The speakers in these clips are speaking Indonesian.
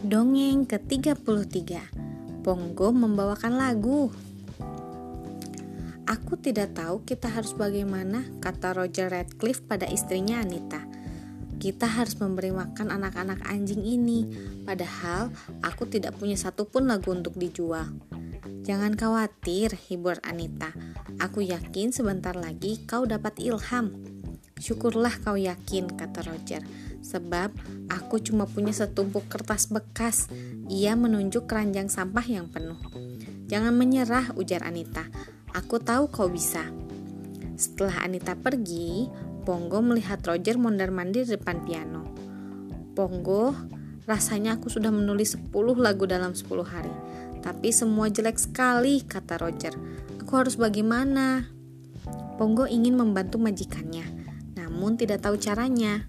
Dongeng ke-33 Pongo membawakan lagu Aku tidak tahu kita harus bagaimana, kata Roger Radcliffe pada istrinya Anita. Kita harus memberi makan anak-anak anjing ini, padahal aku tidak punya satupun lagu untuk dijual. Jangan khawatir, hibur Anita. Aku yakin sebentar lagi kau dapat ilham. Syukurlah kau yakin, kata Roger sebab aku cuma punya setumpuk kertas bekas. Ia menunjuk keranjang sampah yang penuh. Jangan menyerah, ujar Anita. Aku tahu kau bisa. Setelah Anita pergi, Pongo melihat Roger mondar-mandir di depan piano. Pongo, rasanya aku sudah menulis 10 lagu dalam 10 hari. Tapi semua jelek sekali, kata Roger. Aku harus bagaimana? Pongo ingin membantu majikannya, namun tidak tahu caranya.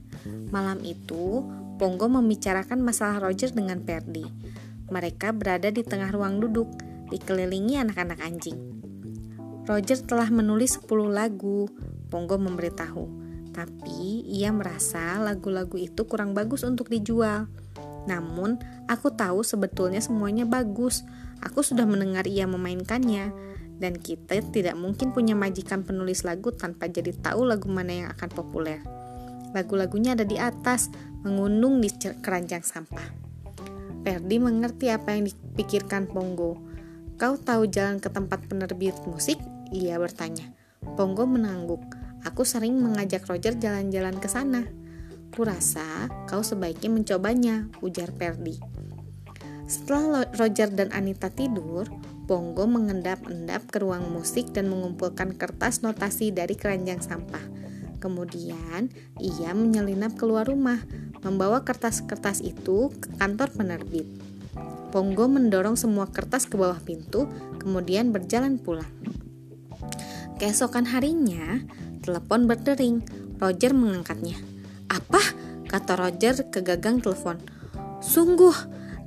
Malam itu, Pongo membicarakan masalah Roger dengan Perdi. Mereka berada di tengah ruang duduk, dikelilingi anak-anak anjing. Roger telah menulis 10 lagu, Pongo memberitahu. Tapi ia merasa lagu-lagu itu kurang bagus untuk dijual. Namun, aku tahu sebetulnya semuanya bagus. Aku sudah mendengar ia memainkannya. Dan kita tidak mungkin punya majikan penulis lagu tanpa jadi tahu lagu mana yang akan populer. Lagu-lagunya ada di atas, mengundung di keranjang sampah. Perdi mengerti apa yang dipikirkan Pongo. Kau tahu jalan ke tempat penerbit musik? Ia bertanya. Pongo menangguk. Aku sering mengajak Roger jalan-jalan ke sana. Kurasa kau sebaiknya mencobanya, ujar Perdi. Setelah Roger dan Anita tidur, Pongo mengendap-endap ke ruang musik dan mengumpulkan kertas notasi dari keranjang sampah. Kemudian ia menyelinap keluar rumah, membawa kertas-kertas itu ke kantor penerbit. Pongo mendorong semua kertas ke bawah pintu, kemudian berjalan pulang. Keesokan harinya, telepon berdering. Roger mengangkatnya. "Apa?" kata Roger ke gagang telepon. "Sungguh,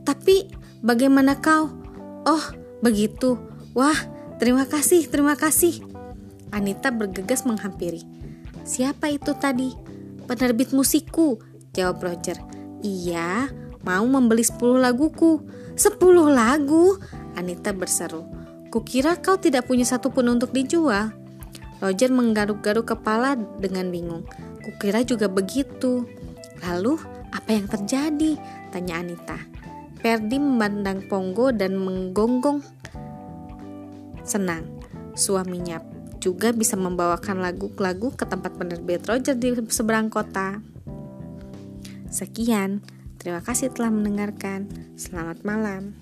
tapi bagaimana kau?" "Oh, begitu. Wah, terima kasih, terima kasih." Anita bergegas menghampiri. Siapa itu tadi? Penerbit musikku, jawab Roger. Iya, mau membeli 10 laguku. 10 lagu? Anita berseru. Kukira kau tidak punya satupun untuk dijual. Roger menggaruk-garuk kepala dengan bingung. Kukira juga begitu. Lalu, apa yang terjadi? Tanya Anita. Perdi memandang Pongo dan menggonggong senang. Suaminya juga bisa membawakan lagu-lagu ke tempat penerbit Roger di seberang kota. Sekian, terima kasih telah mendengarkan. Selamat malam.